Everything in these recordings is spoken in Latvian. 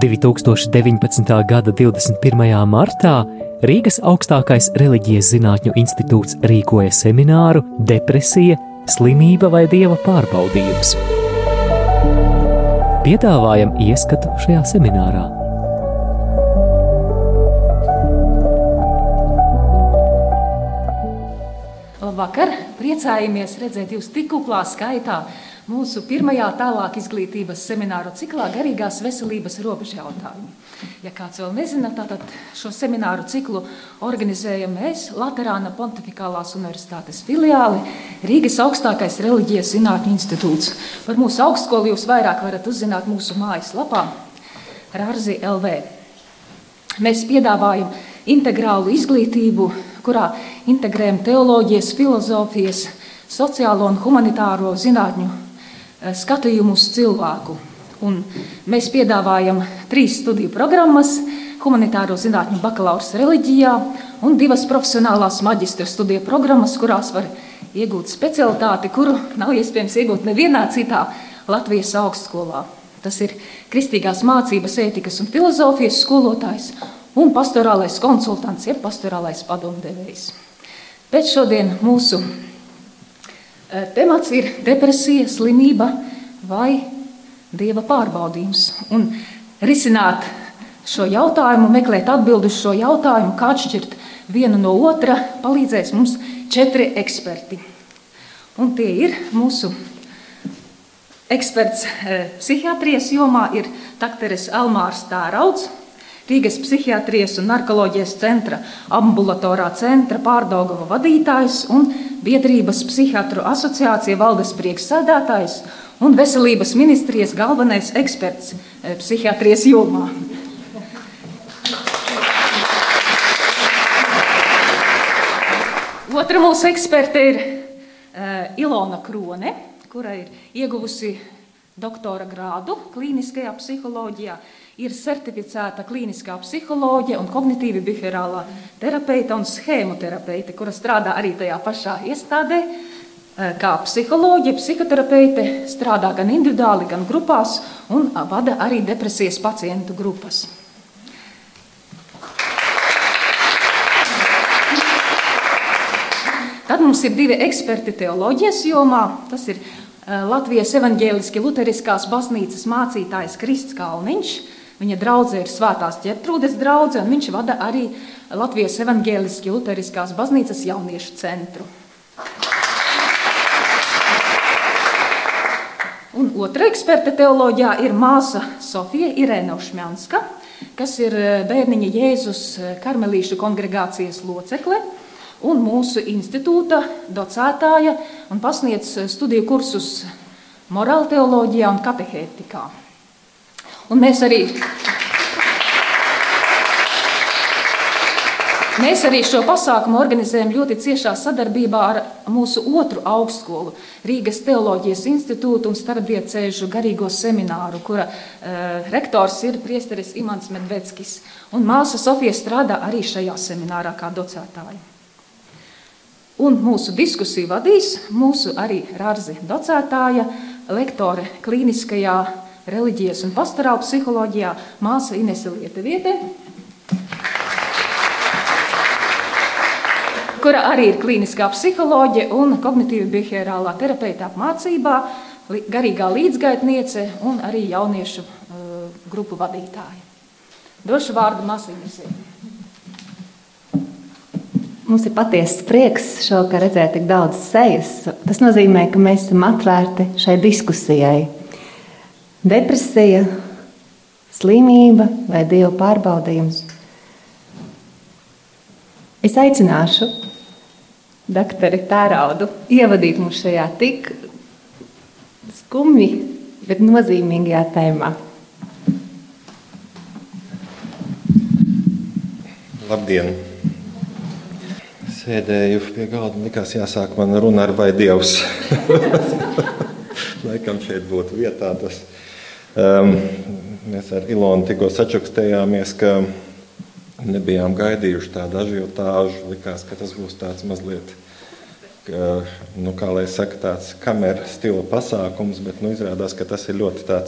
2019. gada 21. martā Rīgas augstākais reliģijas zinātņu institūts rīkoja semināru Depresija, slimība vai dieva pārbaudījums. Piedāvājam ieskatu šajā seminārā. Labvakar! Priecājamies redzēt jūs tik kuplā skaitā mūsu pirmajā tālāk izglītības semināru ciklā garīgās veselības robežu jautājumi. Ja kāds vēl nezina, tad šo semināru ciklu organizējam mēs, Latvijas Pontificālās Universitātes filiāli, Rīgas augstākais reliģijas zinātņu institūts. Par mūsu augstskolu jūs vairāk varat uzzināt mūsu mājaslapā Rārzi LV. Mēs piedāvājam integrālu izglītību, kurā integrējam teoloģijas, filozofijas, sociālo un humanitāro zinātņu skatījumu uz cilvēku. Un mēs piedāvājam trīs studiju programmas - humanitāro zinātņu bakalaura reliģijā un divas profesionālās maģistra studiju programmas, kurās var iegūt specialitāti, kuru nav iespējams iegūt nevienā citā Latvijas augstskolā. Tas ir kristīgās mācības, ētikas un filozofijas skolotājs un pastorālais konsultants, jeb pastorālais padomdevējs. Bet šodien mūsu temats ir depresija, slimība vai dieva pārbaudījums. Un risināt šo jautājumu, meklēt atbildi uz šo jautājumu, kā atšķirt vienu no otra, palīdzēs mums četri eksperti. Un tie ir mūsu eksperts eh, psihiatrijas jomā, ir dakteris Elmārs Tārauds, Rīgas psihiatrijas un narkoloģijas centra ambulatorā centra pārdaugava vadītājs un biedrības psihiatru asociācija valdes priekšsēdētājs un veselības ministrijas galvenais eksperts eh, psihiatrijas jomā. Otra mūsu eksperte ir uh, Ilona Krone, kura ir ieguvusi doktora grādu klīniskajā psiholoģijā, ir certificēta klīniskā psiholoģija un kognitīvi behaviorālā terapeita un schēmoterapeite, kura strādā arī tajā pašā iestādē. Eh, kā psiholoģija, psihoterapeite strādā gan individuāli, gan grupās un vada arī depresijas pacientu grupas. Tad mums ir divi eksperti teoloģijas jomā. Tas ir eh, Latvijas evaņģēliski luteriskās baznīcas mācītājs Krists Kalniņš, Viņa draudzene ir Svētās ģertrūdes draudzene, un viņš vada arī Latvijas evaņģēliski luteriskās baznīcas jauniešu centru. Un otra eksperte teoloģijā ir māsa Sofija Irēna Ušmjanska, kas ir eh, bērniņa Jēzus eh, karmelīšu kongregācijas locekle un mūsu institūta docētāja un pasniedz eh, studiju kursus morāla teoloģijā un katehētikā. Un mēs arī, mēs arī šo pasākumu organizējam ļoti ciešā sadarbībā ar mūsu otru augstskolu, Rīgas Teoloģijas institūtu un starpdiecēžu garīgo semināru, kura uh, rektors ir priesteris Imants Medveckis. Un māsa Sofija strādā arī šajā seminārā kā docētāja. Un mūsu diskusiju vadīs mūsu arī Rārzi docētāja, lektore klīniskajā reliģijas un pastorāla psiholoģijā māsa Inese Lietuviete, kura arī ir klīniskā psiholoģija un kognitīva behaviorālā terapeita apmācībā, garīgā līdzgaitniece un arī jauniešu uh, grupu vadītāja. Došu vārdu māsīņai. Mums ir patiesa prieks šovakar redzēt tik daudz sejas. Tas nozīmē, ka mēs esam atvērti šai diskusijai depresija, slimība vai dieva pārbaudījums. Es aicināšu doktori Tēraudu ievadīt mūs šajā tik skumji, bet nozīmīgajā tēmā. Labdien! Sēdēju pie galda, likās jāsāk man runa ar vai Dievs. Laikam šeit būtu vietā tas. Um, mēs ar Ilonu tikko sačukstējāmies, ka nebijām gaidījuši tādu ažiotāžu. Likās, ka tas būs tāds mazliet, ka, nu, kā lai saka, tāds kameras stila pasākums, bet nu, izrādās, ka tas ir ļoti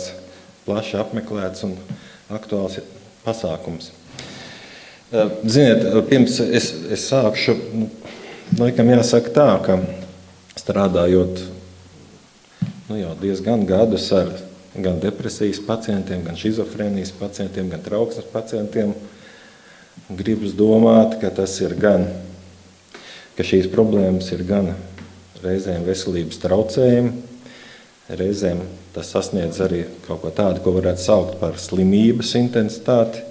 plaši apmeklēts un aktuāls pasākums. Ziniet, pirms es, es sākšu, nu, laikam jāsaka tā, ka strādājot nu, jau diezgan gadus ar gan depresijas pacientiem, gan schizofrēnijas pacientiem, gan trauksmes pacientiem, gribas domāt, ka tas ir gan, ka šīs problēmas ir gan reizēm veselības traucējumi, reizēm tas sasniedz arī kaut ko tādu, ko varētu saukt par slimības intensitāti.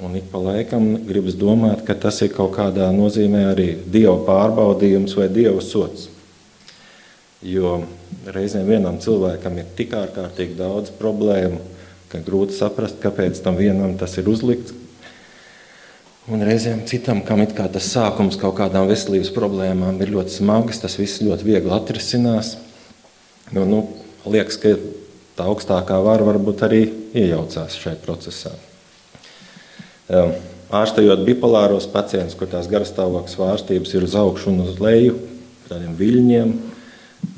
Un ik pa laikam gribas domāt, ka tas ir kaut kādā nozīmē arī dieva pārbaudījums vai dieva sots. Jo reizēm vienam cilvēkam ir tik ārkārtīgi daudz problēmu, ka grūti saprast, kāpēc tam vienam tas ir uzlikts. Un reizēm citam, kam ir tas sākums kaut kādām veselības problēmām, ir ļoti smags, tas viss ļoti viegli atrisinās. Nu, nu, liekas, ka tā augstākā vara varbūt arī iejaucās šajā procesā. Um, ārstējot bipolāros pacientus, kur tās garastāvokļa svārstības ir uz augšu un uz leju, tādiem viļņiem,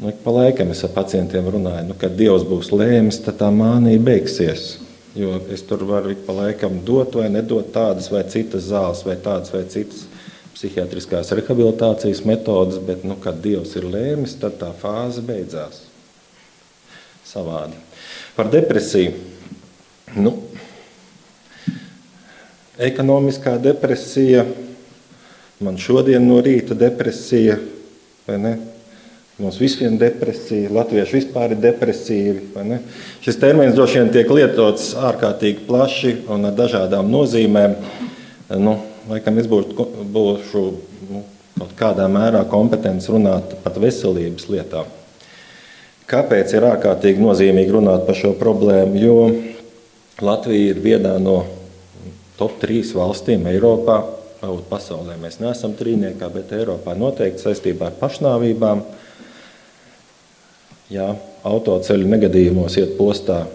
Nu, pa laikam es ar pacientiem runāju, nu, kad Dievs būs lēmis, tad tā mānija beigsies. Jo es tur varu ik pa laikam dot vai nedot tādas vai citas zāles, vai tādas vai citas psihiatriskās rehabilitācijas metodas, bet, nu, kad Dievs ir lēmis, tad tā fāze beidzās. Savādi. Par depresiju. Nu, ekonomiskā depresija, man šodien no rīta depresija, vai ne? Mums visiem ir depresija, latvieši vispār ir depresīvi. Šis termins droši vien tiek lietots ārkārtīgi plaši un ar dažādām nozīmēm. Nu, laikam es būšu, būšu nu, kaut kādā mērā kompetents runāt par veselības lietām. Kāpēc ir ārkārtīgi nozīmīgi runāt par šo problēmu? Jo Latvija ir viena no top trīs valstīm Eiropā. Pasaulē mēs neesam trīniekā, bet Eiropā noteikti saistībā ar pašnāvībām. Ja autoceļu negadījumos iet postā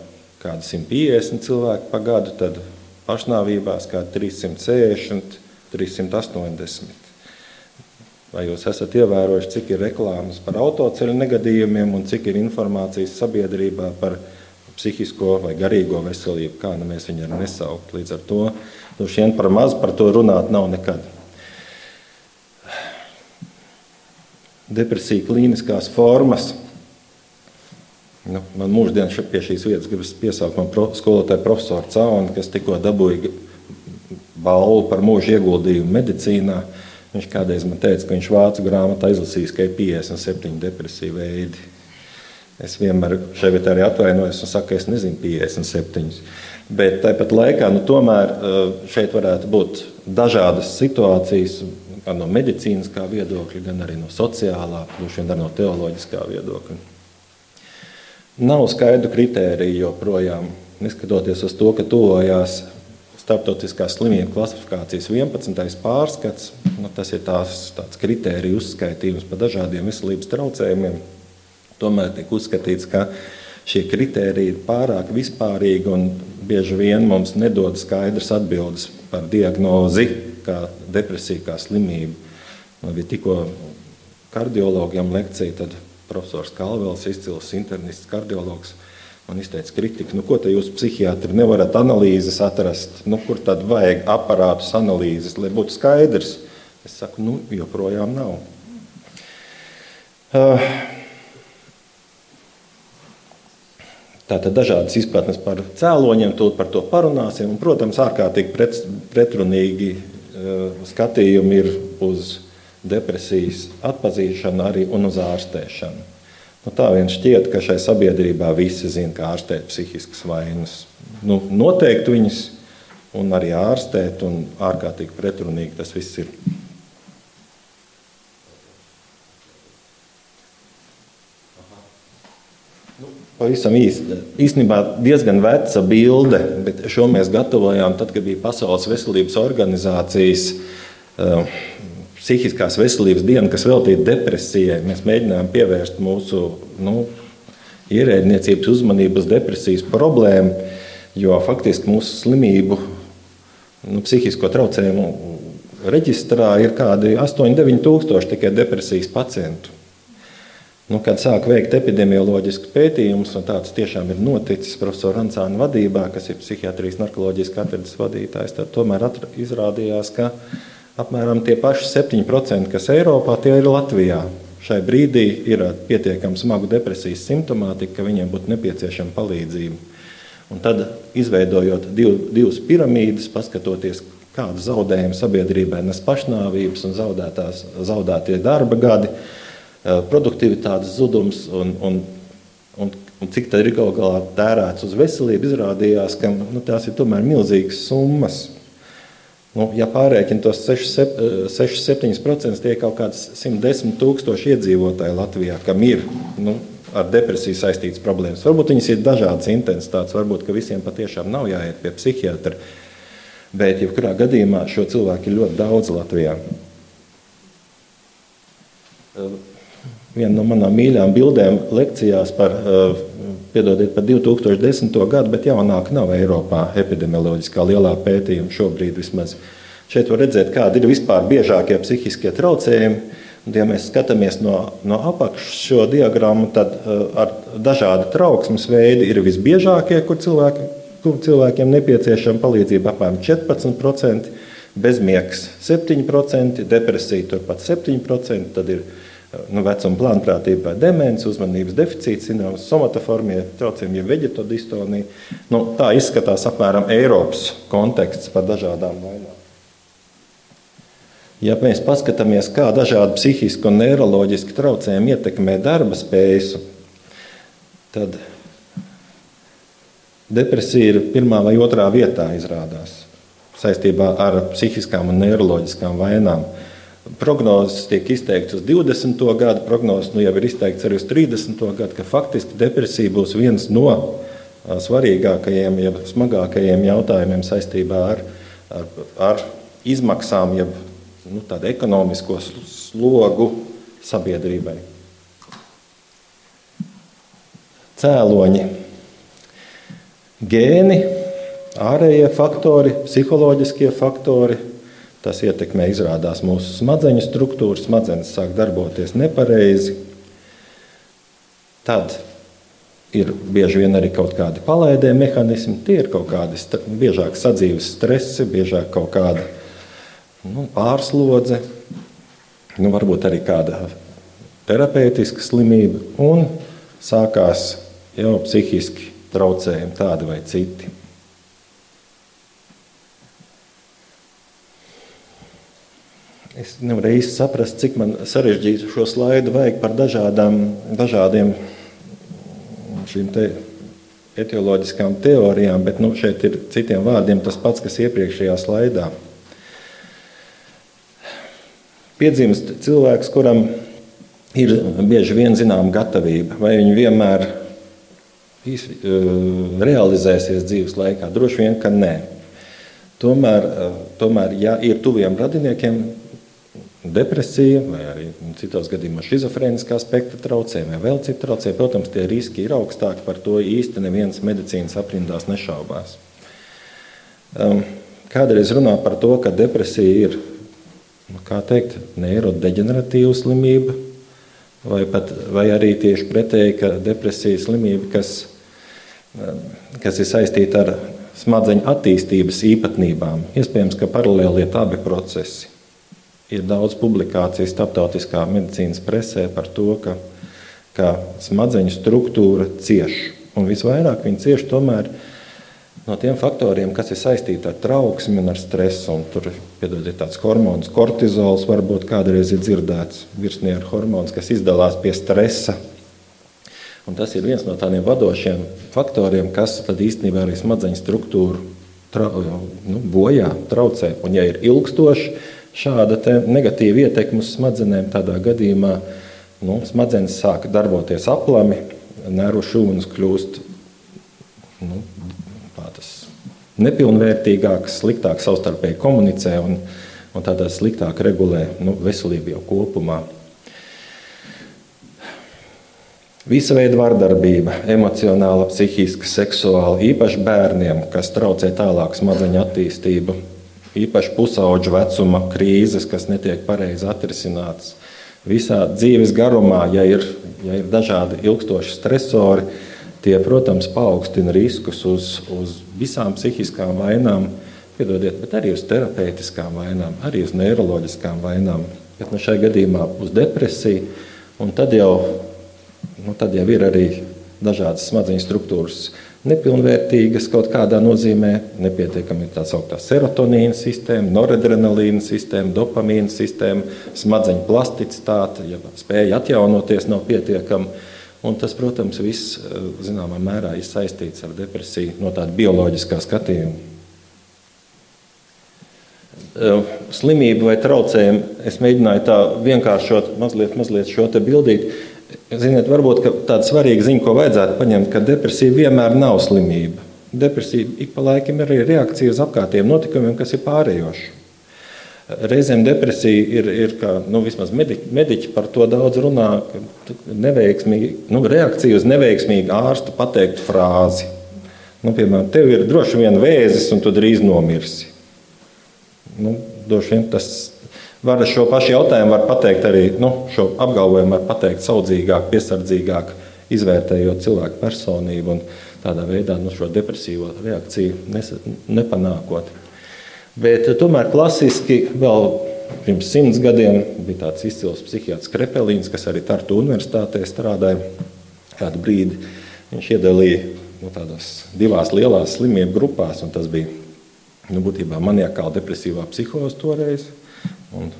kādi 150 cilvēki pa gadu, tad pašnāvībās kā 360, 380. Vai jūs esat ievērojuši, cik ir reklāmas par autoceļu negadījumiem un cik ir informācijas sabiedrībā par psihisko vai garīgo veselību, kā nu mēs viņu varam nesaukt. Līdz ar to nu šien par maz par to runāt nav nekad. Depresija klīniskās formas Nu, man mūždienas pie šīs vietas gribas piesaukt man pro, skolotāju profesoru Caunu, kas tikko dabūja balvu par mūža ieguldījumu medicīnā. Viņš kādreiz man teica, ka viņš vācu grāmatā izlasījis, ka ir 57 depresiju veidi. Es vienmēr šeit arī atvainojos un saku, es nezinu 57. Bet tāpat laikā nu, tomēr eh, šeit varētu būt dažādas situācijas, gan no medicīniskā viedokļa, gan arī no sociālā, vien arī no teoloģiskā viedokļa. Nav skaidru kritēriju joprojām, neskatoties uz to, ka tuvojās starptautiskās slimību klasifikācijas 11. pārskats. Nu, tas ir tās, tāds kritēriju uzskaitījums par dažādiem veselības traucējumiem. Tomēr tiek uzskatīts, ka šie kritēriji ir pārāk vispārīgi un bieži vien mums nedod skaidrs atbildes par diagnozi, kā depresija, kā slimība. Man bija tikko kardiologiem lekcija, tad profesors Kalvels, izcils internists, kardiologs. Man izteica kritiku, nu, ko te jūs psihiatri nevarat analīzes atrast, nu, kur tad vajag aparātus analīzes, lai būtu skaidrs. Es saku, nu, joprojām nav. Uh, Tātad dažādas izpratnes par cēloņiem, to par to parunāsim. Un, protams, ārkārtīgi pret, pretrunīgi uh, skatījumi ir uz depresijas atpazīšanu arī un uz ārstēšanu. Nu, tā vien šķiet, ka šai sabiedrībā visi zina, kā ārstēt psihiskas vainas. Nu, noteikti viņas un arī ārstēt, un ārkārtīgi pretrunīgi tas viss ir. Nu, pavisam īsti. Īstenībā diezgan veca bilde, bet šo mēs gatavojām tad, kad bija Pasaules veselības organizācijas uh, psihiskās veselības diena, kas veltīta depresijai. Mēs mēģinājām pievērst mūsu nu, ierēdniecības uzmanību uz depresijas problēmu, jo faktiski mūsu slimību, nu, psihisko traucējumu reģistrā ir kādi 8-9 tūkstoši tikai depresijas pacientu. Nu, kad sāk veikt epidemioloģisku pētījumus, un tāds tiešām ir noticis profesora Ancāna vadībā, kas ir psihiatrijas narkoloģijas katedras vadītājs, tad tomēr izrādījās, ka apmēram tie paši 7%, kas Eiropā, tie ir Latvijā. Šai brīdī ir pietiekami smaga depresijas simptomātika, ka viņiem būtu nepieciešama palīdzība. Un tad, izveidojot div, divas piramīdas, paskatoties, kādu zaudējumu sabiedrībai nes pašnāvības un zaudētie darba gadi, Eh, produktivitātes zudums un, un, un, un cik tā ir galu galā tērēts uz veselību, izrādījās, ka nu, tās ir tomēr milzīgas summas. Nu, ja pārreikina tos 6-7%, tie ir kaut kāds 110 tūkstoši iedzīvotāji Latvijā, kam ir nu, ar depresiju saistītas problēmas. Varbūt viņas ir dažādas intensitātes, varbūt visiem patiešām nav jāiet pie psihiatra. Bet, jebkurā gadījumā, šo cilvēku ir ļoti daudz Latvijā. Viena no manām mīļākajām bildēm lekcijās par, eh, piedodiet, par 2010. gadu, bet jaunāk nav Eiropā epidemioloģiskā lielā pētījuma šobrīd vismaz. Šeit var redzēt, kādi ir vispār biežākie psihiskie traucējumi. Un, ja mēs skatāmies no, no apakšas šo diagrammu, tad uh, ar dažādu trauksmes veidu ir visbiežākie, kur, cilvēki, kur cilvēkiem nepieciešama palīdzība apmēram 14%, bezmiegs 7%, depresija turpat 7%, tad ir nu, vecuma plānprātība, demence, uzmanības deficīts, zināms, somatoformie traucējumi, ja veģetodistonija. Nu, tā izskatās apmēram Eiropas konteksts par dažādām vainām. Ja mēs paskatāmies, kā dažādi psihiski un neiroloģiski traucējumi ietekmē darba spējas, tad depresija ir pirmā vai otrā vietā izrādās saistībā ar psihiskām un neiroloģiskām vainām. Prognozes tiek izteikts uz 20. gadu, prognozes nu jau ir izteikts arī uz 30. gadu, ka faktiski depresija būs viens no svarīgākajiem, ja smagākajiem jautājumiem saistībā ar, ar, ar izmaksām, jeb nu, tādu ekonomisko slogu sabiedrībai. Cēloņi, gēni, ārējie faktori, psiholoģiskie faktori, Tas ietekmē izrādās mūsu smadzeņu struktūru, smadzenes sāk darboties nepareizi. Tad ir bieži vien arī kaut kādi palaidē mehānismi, tie ir kaut kādi biežāk sadzīves stresi, biežāk kaut kāda nu, pārslodze, nu, varbūt arī kāda terapeitiska slimība, un sākās jau psihiski traucējumi tādi vai citi. Es nevaru īsti saprast, cik man sarežģītu šo slaidu vajag par dažādām, dažādiem šīm te etioloģiskām teorijām, bet nu, šeit ir citiem vārdiem tas pats, kas iepriekšējā slaidā. Piedzimst cilvēks, kuram ir bieži vien zināma gatavība, vai viņi vienmēr iz, realizēsies dzīves laikā. Droši vien, ka nē. Tomēr, tomēr ja ir tuviem radiniekiem, depresija, vai arī citos gadījumos schizofrēniskā spektra traucējumi, vai vēl citu traucējumu. Protams, tie riski ir augstāki, par to īsti neviens medicīnas aprindās nešaubās. Um, kādreiz runā par to, ka depresija ir nu, teikt, neirodeģeneratīva slimība, vai, pat, vai arī tieši pretēji, ka depresija ir slimība, kas, um, kas ir saistīta ar smadzeņu attīstības īpatnībām. Iespējams, ka paralēli ir abi procesi. Ir daudz publikāciju starptautiskā medicīnas presē par to, ka, ka smadzeņu struktūra cieš. Un visvairāk viņi cieš tomēr no tiem faktoriem, kas ir saistīti ar trauksmi un ar stresu. Un tur piedod, ir tāds hormons, kortizols, varbūt kādreiz ir dzirdēts virsnieku hormons, kas izdalās pie stresa. Un tas ir viens no tādiem vadošiem faktoriem, kas īstenībā arī smadzeņu struktūru tra, nu, bojā, traucē. Un, ja ir ilgstoši, šāda negatīva ietekme uz smadzenēm, tādā gadījumā nu, smadzenes sāk darboties aplami, nervu šūnas kļūst nu, nepilnvērtīgākas, sliktāk savstarpēji komunicē un, un tādā sliktāk regulē nu, veselību jau kopumā. Visa veida vardarbība, emocionāla, psihiska, seksuāla, īpaši bērniem, kas traucē tālāk smadzeņu attīstību, īpaši pusauģu vecuma krīzes, kas netiek pareizi atrisinātas, visā dzīves garumā, ja ir, ja ir dažādi ilgstoši stresori, tie, protams, paaugstina riskus uz, uz visām psihiskām vainām, piedodiet, bet arī uz terapeitiskām vainām, arī uz neiroloģiskām vainām, bet nu, šajā gadījumā uz depresiju. Un tad jau, nu, tad jau ir arī dažādas smadzeņu struktūras nepilnvērtīgas kaut kādā nozīmē, nepietiekami tā sauktā serotonīna sistēma, noradrenalīna sistēma, dopamīna sistēma, smadzeņu plasticitāte, ja spēja atjaunoties nav pietiekama. Un tas, protams, viss zināmā mērā ir saistīts ar depresiju no tāda bioloģiskā skatījuma. Slimību vai traucējumu es mēģināju tā vienkāršot, mazliet, mazliet šo te bildīt. Ziniet, varbūt tāda svarīga ziņa, ko vajadzētu paņemt, ka depresija vienmēr nav slimība. Depresija ik pa laikam ir arī reakcija uz apkārtējiem notikumiem, kas ir pārējoši. Reizēm depresija ir, ir kā, nu, vismaz mediķi, mediķi par to daudz runā, ka nu, reakcija uz neveiksmīgu ārstu pateiktu frāzi. Nu, piemēram, tev ir droši vien vēzis, un tu drīz nomirsi. Nu, droši vien tas Var šo pašu jautājumu var pateikt arī, nu, šo apgalvojumu var pateikt saudzīgāk, piesardzīgāk, izvērtējot cilvēku personību un tādā veidā nu, šo depresīvo reakciju nes, nepanākot. Bet tomēr klasiski vēl pirms simts gadiem bija tāds izcils psihiatrs Krepelīns, kas arī Tartu universitātē strādāja kādu brīdi. Viņš iedalīja nu, tādās divās lielās slimību grupās, un tas bija nu, būtībā maniakāla depresīvā psihoze toreiz Un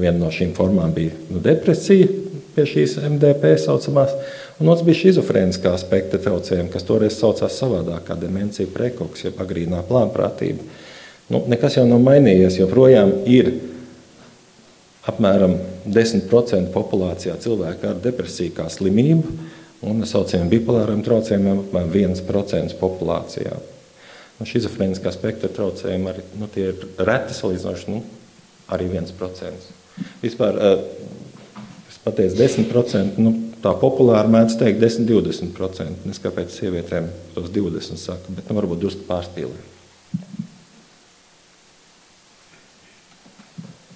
viena no šīm formām bija nu, depresija, pie šīs MDP saucamās, un otrs bija schizofrēniskā spektra traucējumi, kas toreiz saucās savādāk, kā demencija, prekoks, jeb agrīnā plānprātība. Nu, nekas jau nav mainījies, joprojām ir apmēram 10% populācijā cilvēku ar depresiju kā slimību, un saucamiem bipolāriem traucējumiem apmēram 1% populācijā. Nu, Schizofrēniskā spektra traucējumi arī nu, ir reti salīdzinoši. Nu, arī 1%. Vispār eh, es pateicu 10%, nu, tā populāri mēdz teikt 10-20%. Es kāpēc sievietēm tos 20 saku, bet nu, varbūt drusku pārspīlēju.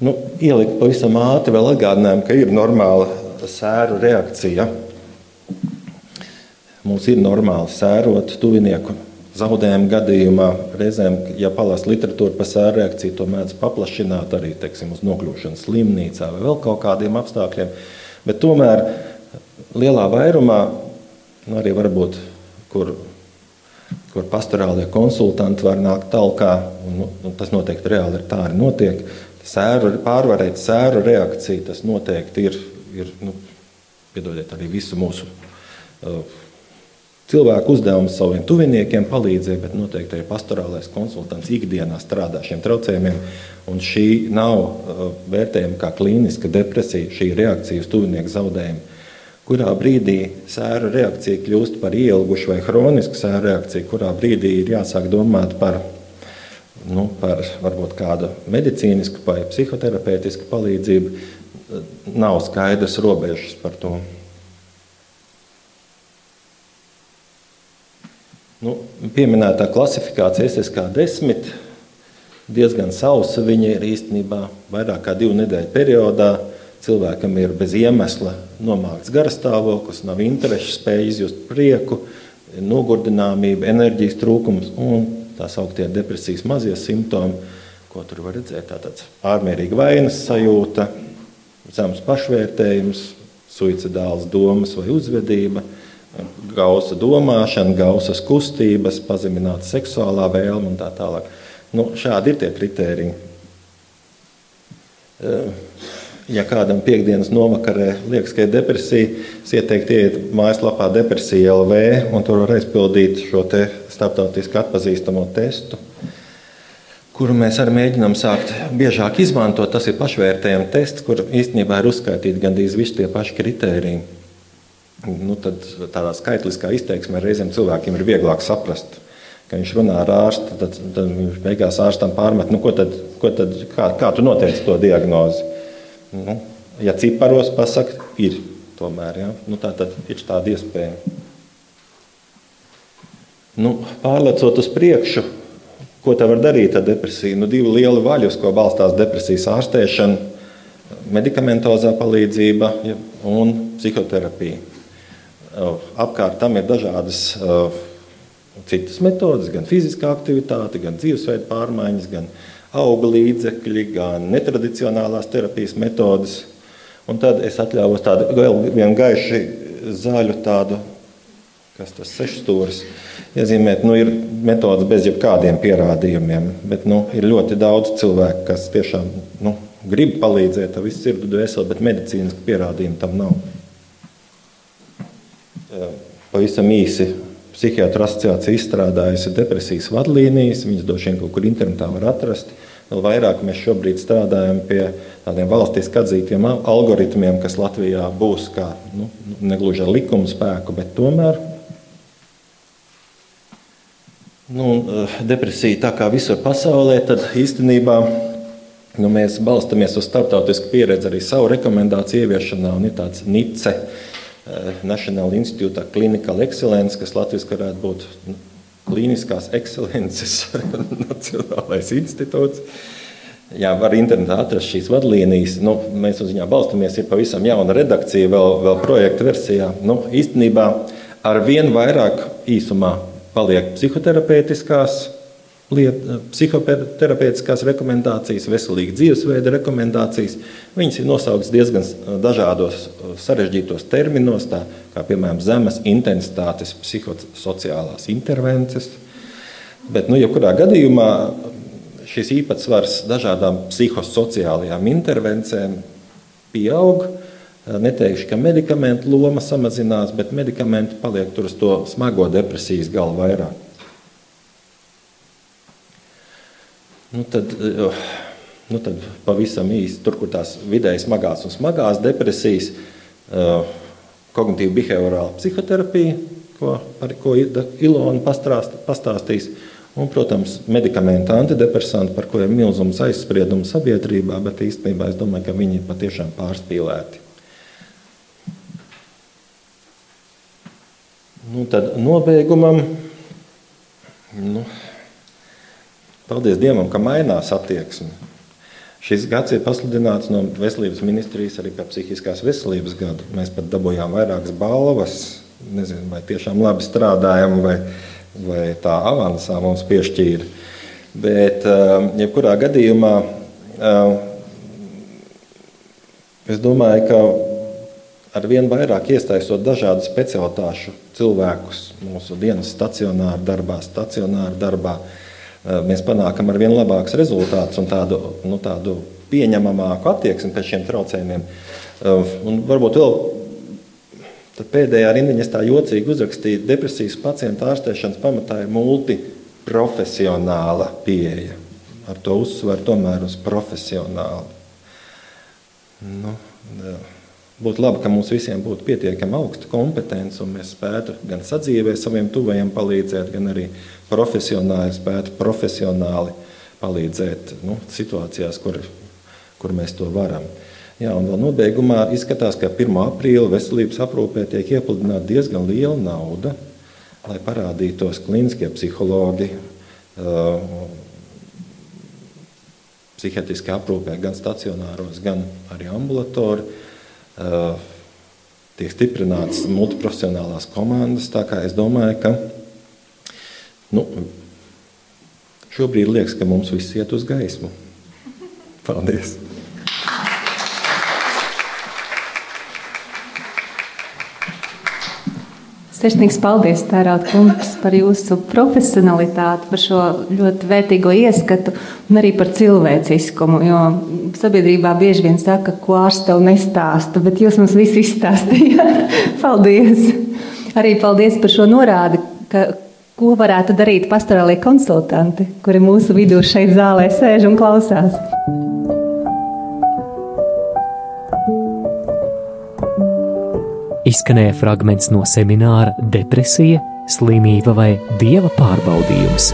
Nu, ielikt pavisam ātri vēl atgādinājumu, ka ir normāla sēru reakcija. Mums ir normāli sērot tuvinieku zaudējuma gadījumā reizēm, ja palasa literatūru par sēru reakciju, to mēdz paplašināt arī teiksim, uz nokļūšanu slimnīcā vai vēl kaut kādiem apstākļiem. Bet tomēr lielā vairumā, nu arī varbūt, kur, kur pastorālie konsultanti var nākt talkā, un, un nu, tas noteikti reāli ir tā arī notiek, sēru, pārvarēt sēru reakciju, tas noteikti ir, ir nu, piedodiet arī visu mūsu uh, Cilvēku uzdevums saviem tuviniekiem palīdzēja, bet noteikti arī pastorālais konsultants ikdienā strādā šiem traucējumiem. Šī nav uh, vērtējama kā klīniska depresija, šī reakcija uz tuvinieku zaudējumu. Kurā brīdī sēra reakcija kļūst par ielgušu vai hronisku sēra reakciju, kurā brīdī ir jāsāk domāt par, nu, par varbūt kādu medicīnisku vai psihoterapeitisku palīdzību, nav skaidrs robežas par to. Nu, pieminētā klasifikācija SSK10 diezgan sausa. Viņa ir īstenībā vairāk kā divu nedēļu periodā. Cilvēkam ir bez iemesla nomākts garastāvoklis, nav interešu, spēja izjust prieku, nogurdināmība, enerģijas trūkums un tā sauktie depresijas mazie simptomi, ko tur var redzēt. Tātad pārmērīga vainas sajūta, zems pašvērtējums, suicidāls domas vai uzvedība gausa domāšana, gausas kustības, pazemināta seksuālā vēlme un tā tālāk. Nu, šādi ir tie kritēriji. Eh, ja kādam piekdienas novakarē liekas, ka ir depresija, es ieteiktu iet mājaslapā depresija LV un tur var aizpildīt šo te starptautiski atpazīstamo testu, kuru mēs arī mēģinām sākt biežāk izmantot. Tas ir pašvērtējuma tests, kur īstenībā ir uzskaitīti gandrīz visi tie paši kritēriji nu, tad tādā skaitliskā izteiksmē reizēm cilvēkiem ir vieglāk saprast. Kad viņš runā ar ārstu, tad, tad viņš beigās ārstam pārmet, nu, ko tad, ko tad, kā, kā tu noteici to diagnozi. Nu, ja ciparos pasakot, ir tomēr. Ja? Nu, tā tad ir tāda iespēja. Nu, pārlecot uz priekšu, ko tā var darīt ar depresiju? Nu, divi lieli vaļi, uz ko balstās depresijas ārstēšana medikamentozā palīdzība un psihoterapija. Apkārt tam ir dažādas citas metodes, gan fiziskā aktivitāte, gan dzīvesveida pārmaiņas, gan auga līdzekļi, gan netradicionālās terapijas metodes. Un tad es atļāvos tādu vēl vienu gaišu zaļu tādu, kas tas sešstūris, iezīmēt, nu, ir metodas bez jebkādiem pierādījumiem, bet nu, ir ļoti daudz cilvēku, kas tiešām nu, grib palīdzēt ar visu sirdu dvēseli, bet medicīniski pierādījumi tam nav. Pavisam īsi psihiatru asociācija izstrādājusi depresijas vadlīnijas, viņas droši vien kaut kur internetā var atrast. Vēl vairāk mēs šobrīd strādājam pie tādiem valstiski atzītiem algoritmiem, kas Latvijā būs kā nu, negluži ar likumu spēku, bet tomēr nu, depresija tā kā visur pasaulē, tad īstenībā nu, mēs balstamies uz starptautisku pieredzi arī savu rekomendāciju ieviešanā. Un ir tāds NICE, National Institute of Clinical Excellence, kas latviešu varētu būt nu, Kliniskās ekscelences Nacionālais institūts. Jā, var internetā atrast šīs vadlīnijas. Nu, mēs uz viņām balstāmies. Ir pavisam jauna redakcija, vēl, vēl projekta versijā. Nu, īstenībā ar vien vairāk īsumā paliek psihoterapeitiskās liet, psihoterapeitiskās rekomendācijas, veselīga dzīvesveida rekomendācijas. Viņas ir nosauktas diezgan dažādos sarežģītos terminos, tā kā piemēram zemes intensitātes psihosociālās intervences. Bet, nu, jebkurā gadījumā šis īpatsvars dažādām psihosociālajām intervencēm pieaug. Neteikšu, ka medikamentu loma samazinās, bet medikamenti paliek tur uz to smago depresijas galu vairāk. Nu, tad, nu, tad pavisam īsi tur, kur tās vidēji smagās un smagās depresijas, kognitīva behaviorāla psihoterapija, ko, par ko Ilona pastāstīs, un, protams, medikamenti, antidepresanti, par kuriem ir milzums aizspriedumu sabiedrībā, bet īstenībā es domāju, ka viņi ir patiešām pārspīlēti. Nu, tad nobeigumam. Nu, Paldies Dievam, ka mainās attieksme. Šis gads ir pasludināts no Veselības ministrijas arī kā psihiskās veselības gadu. Mēs pat dabūjām vairākas balvas. Nezinu, vai tiešām labi strādājam, vai, vai tā avansā mums piešķīra. Bet, um, jebkurā gadījumā, um, es domāju, ka ar vien vairāk iesaistot dažādu specialitāšu cilvēkus mūsu dienas stacionāra darbā, stacionāra darbā, Eh, mēs panākam ar vien labākus rezultātus un tādu, nu, tādu pieņemamāku attieksmi pret šiem traucējumiem. Eh, un varbūt vēl pēdējā rindiņa tā jocīgi uzrakstīju, depresijas pacientu ārstēšanas pamatā ir multiprofesionāla pieeja. Ar to uzsver tomēr uz profesionālu. Nu, jā. Būtu labi, ka mums visiem būtu pietiekami augsta kompetence, un mēs spētu gan sadzīvē saviem tuvajiem palīdzēt, gan arī profesionāli spētu profesionāli palīdzēt nu, situācijās, kur, kur mēs to varam. Jā, un vēl nobeigumā izskatās, ka 1. aprīļa veselības aprūpē tiek iepludināta diezgan liela nauda, lai parādītos klīniskie psihologi, uh, psihiatriski aprūpē gan stacionāros, gan arī ambulatori tiek stiprinātas multiprofesionālās komandas. Es domāju, ka nu, šobrīd liekas, ka mums viss iet uz gaismu. Paldies! Sirsnīgs paldies, Tērāt kungs, par jūsu profesionalitāti, par šo ļoti vērtīgo ieskatu un arī par cilvēciskumu. Jo sabiedrībā bieži vien saka, ko ārsts tev nestāsta, bet jūs mums visu izstāstījāt. paldies! Arī paldies par šo norādi, ka, ko varētu darīt pastorālie konsultanti, kuri mūsu vidū šeit zālē sēž un klausās. Izskanēja fragments no semināra Depresija, slimība vai dieva pārbaudījums.